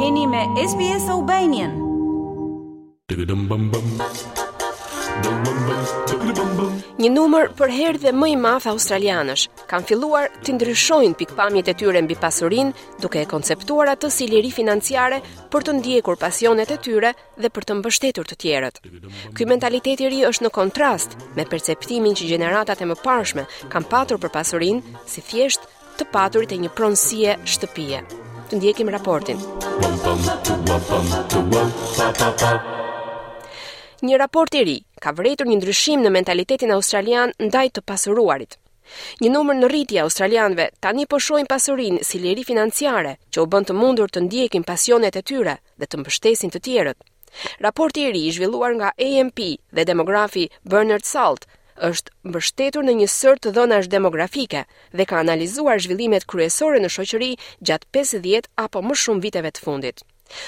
Jeni me SBS Albanian. Një numër përherë dhe më i madh australianësh kanë filluar të ndryshojnë pikëpamjet e tyre mbi pasurinë, duke e konceptuar atë si liri financiare për të ndjekur pasionet e tyre dhe për të mbështetur të tjerët. Ky mentalitet i ri është në kontrast me perceptimin që gjeneratat e mëparshme kanë patur për pasurinë si thjesht të paturit e një pronësie shtëpie. Të ndjekim raportin. Një raport i ri ka vërejtur një ndryshim në mentalitetin australian ndaj të pasuruarit. Një numër në rritje i australianëve tani po shohin pasurinë si liri financiare që u bën të mundur të ndjekin pasionet e tyre, dhe të mbështesin të tjerët. Raporti i ri i zhvilluar nga AMP dhe demografi Bernard Salt është mbështetur në një sërë të dhënash demografike dhe ka analizuar zhvillimet kryesore në shoqëri gjatë 50 apo më shumë viteve të fundit.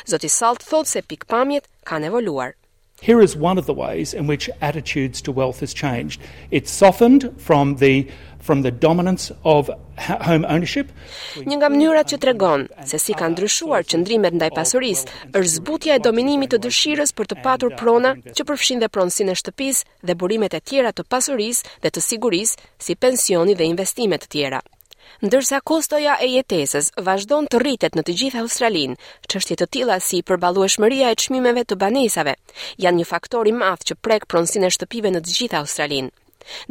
Zoti Salt thotë se pikëpamjet kanë evoluar. Here is one of the ways in which attitudes to wealth has changed. It's softened from the from the dominance of home ownership. Një nga mënyrat që tregon se si kanë ndryshuar qëndrimet ndaj pasurisë është zbutja e dominimit të dëshirës për të patur prona që përfshin dhe pronësinë e shtëpisë dhe burimet e tjera të pasurisë dhe të sigurisë, si pensioni dhe investime të tjera. Ndërsa kostoja e jetesës vazhdon të rritet në të gjithë Australinë, çështje të tilla si përballueshmëria e çmimeve të banesave janë një faktor i madh që prek pronësinë e shtëpive në të gjithë Australinë.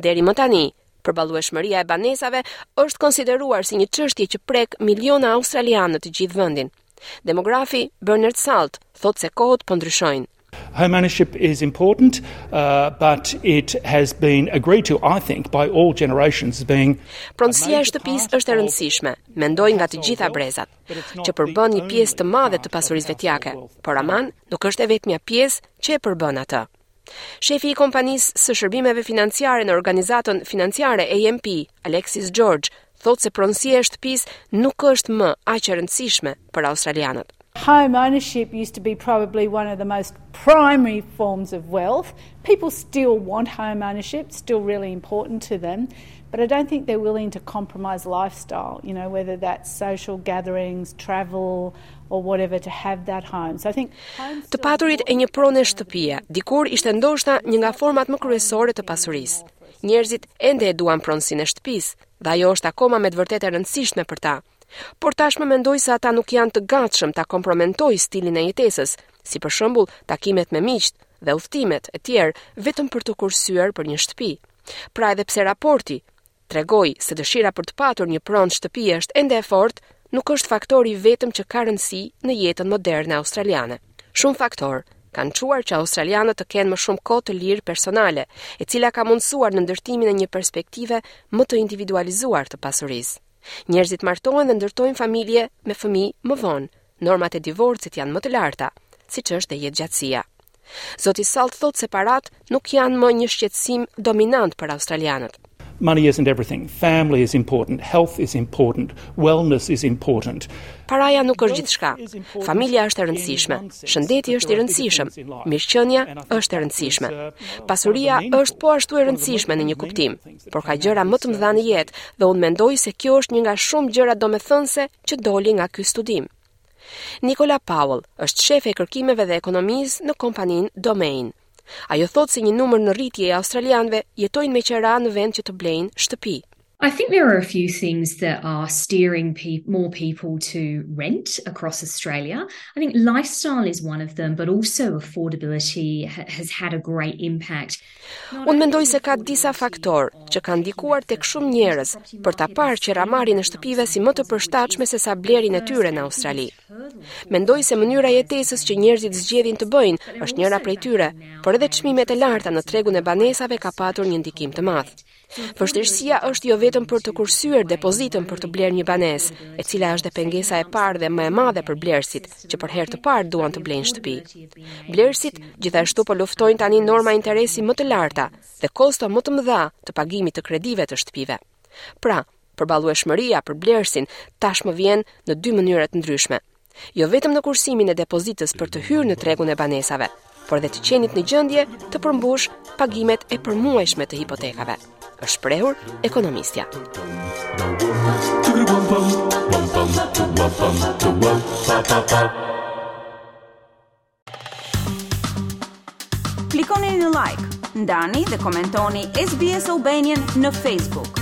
Deri më tani, përballueshmëria e banesave është konsideruar si një çështje që prek miliona australianë në të gjithë vendin. Demografi Bernard Salt thotë se kohët po ndryshojnë. Home ownership is important, but it has been agreed to, I think, by all generations as being Pronësia e shtëpisë është e rëndësishme, mendoj nga të gjitha brezat, që përbën një pjesë të madhe të pasurisë vetjake, por ama nuk është e vetmja pjesë që e përbën atë. Shefi i kompanisë së shërbimeve financiare në organizatën financiare AMP, Alexis George, Thotë se pronësia e shtëpisë nuk është më aq e rëndësishme për australianët. Home ownership used to be probably one of the most primary forms of wealth. People still want home ownership, it's still really important to them, but I don't think they're willing to compromise lifestyle, you know, whether that's social gatherings, travel, or whatever to have that home. So I think Të paturit e një prone shtëpie dikur ishte ndoshta një nga format më kryesore të pasurisë. Njerëzit ende e duan pronësinë e shtëpisë dhe ajo është akoma me të vërtetë e rëndësishme për ta. Por tashmë mendoj se ata nuk janë të gatshëm ta kompromentojë stilin e jetesës, si për shembull takimet me miqtë dhe udhëtimet e tjerë, vetëm për të kursyer për një shtëpi. Pra edhe pse raporti tregoi se dëshira për të patur një pronë shtëpie është ende e fortë, nuk është faktori i vetëm që ka rëndësi në jetën moderne australiane. Shumë faktorë kanë çuar që australianët të kenë më shumë kohë të lirë personale, e cila ka mundësuar në ndërtimin e një perspektive më të individualizuar të pasurisë. Njerëzit martohen dhe ndërtojnë familje me fëmijë më vonë. Normat e divorcit janë më të larta, siç është dhe jetëgjatësia. Zoti Salt thotë se paratë nuk janë më një shqetësim dominant për australianët. Money isn't everything. Family is important. Health is important. Wellness is important. Paraja nuk është gjithçka. Familja është e rëndësishme, shëndeti është i rëndësishëm, mirëqenia është e rëndësishme. Pasuria është po ashtu e rëndësishme në një kuptim, por ka gjëra më të mëdha në jetë dhe unë mendoj se kjo është një nga shumë gjëra domethënëse që doli nga ky studim. Nikola Powell është shefe e kërkimeve dhe ekonomisë në kompaninë Domain. Ajo thotë se një numër në rritje e australianëve jetojnë me qera në vend që të blejnë shtëpi. I think there are a few things that are steering pe more people to rent across Australia. I think lifestyle is one of them, but also affordability ha has had a great impact. Unë mendoj se ka disa faktorë që kanë ndikuar tek shumë njerëz për ta parë qeramarrjen e shtëpive si më të përshtatshme se sa blerjen e tyre në Australi. Mendoj se mënyra e jetesës që njerëzit zgjedhin të bëjnë është njëra prej tyre, por edhe çmimet e larta në tregun e banesave ka patur një ndikim të madh. Vështirësia është jo vetëm për të kursyer depozitën për të blerë një banesë, e cila është dhe pengesa e parë dhe më e madhe për blerësit, që për herë të parë duan të blejnë shtëpi. Blerësit gjithashtu po luftojnë tani norma interesi më të larta dhe kosto më të mëdha të pagimit të kredive të shtëpive. Pra, përballueshmëria për blerësin tashmë vjen në dy mënyra të ndryshme. jo vetëm në kursimin e depozitës për të hyrë në tregun e banesave, por dhe të qenit në gjendje të përmbushë pagimet e përmuajshme të hipotekave, është shprehur ekonomistja. Klikoni në like, ndani dhe komentoni SBS Albanian në Facebook.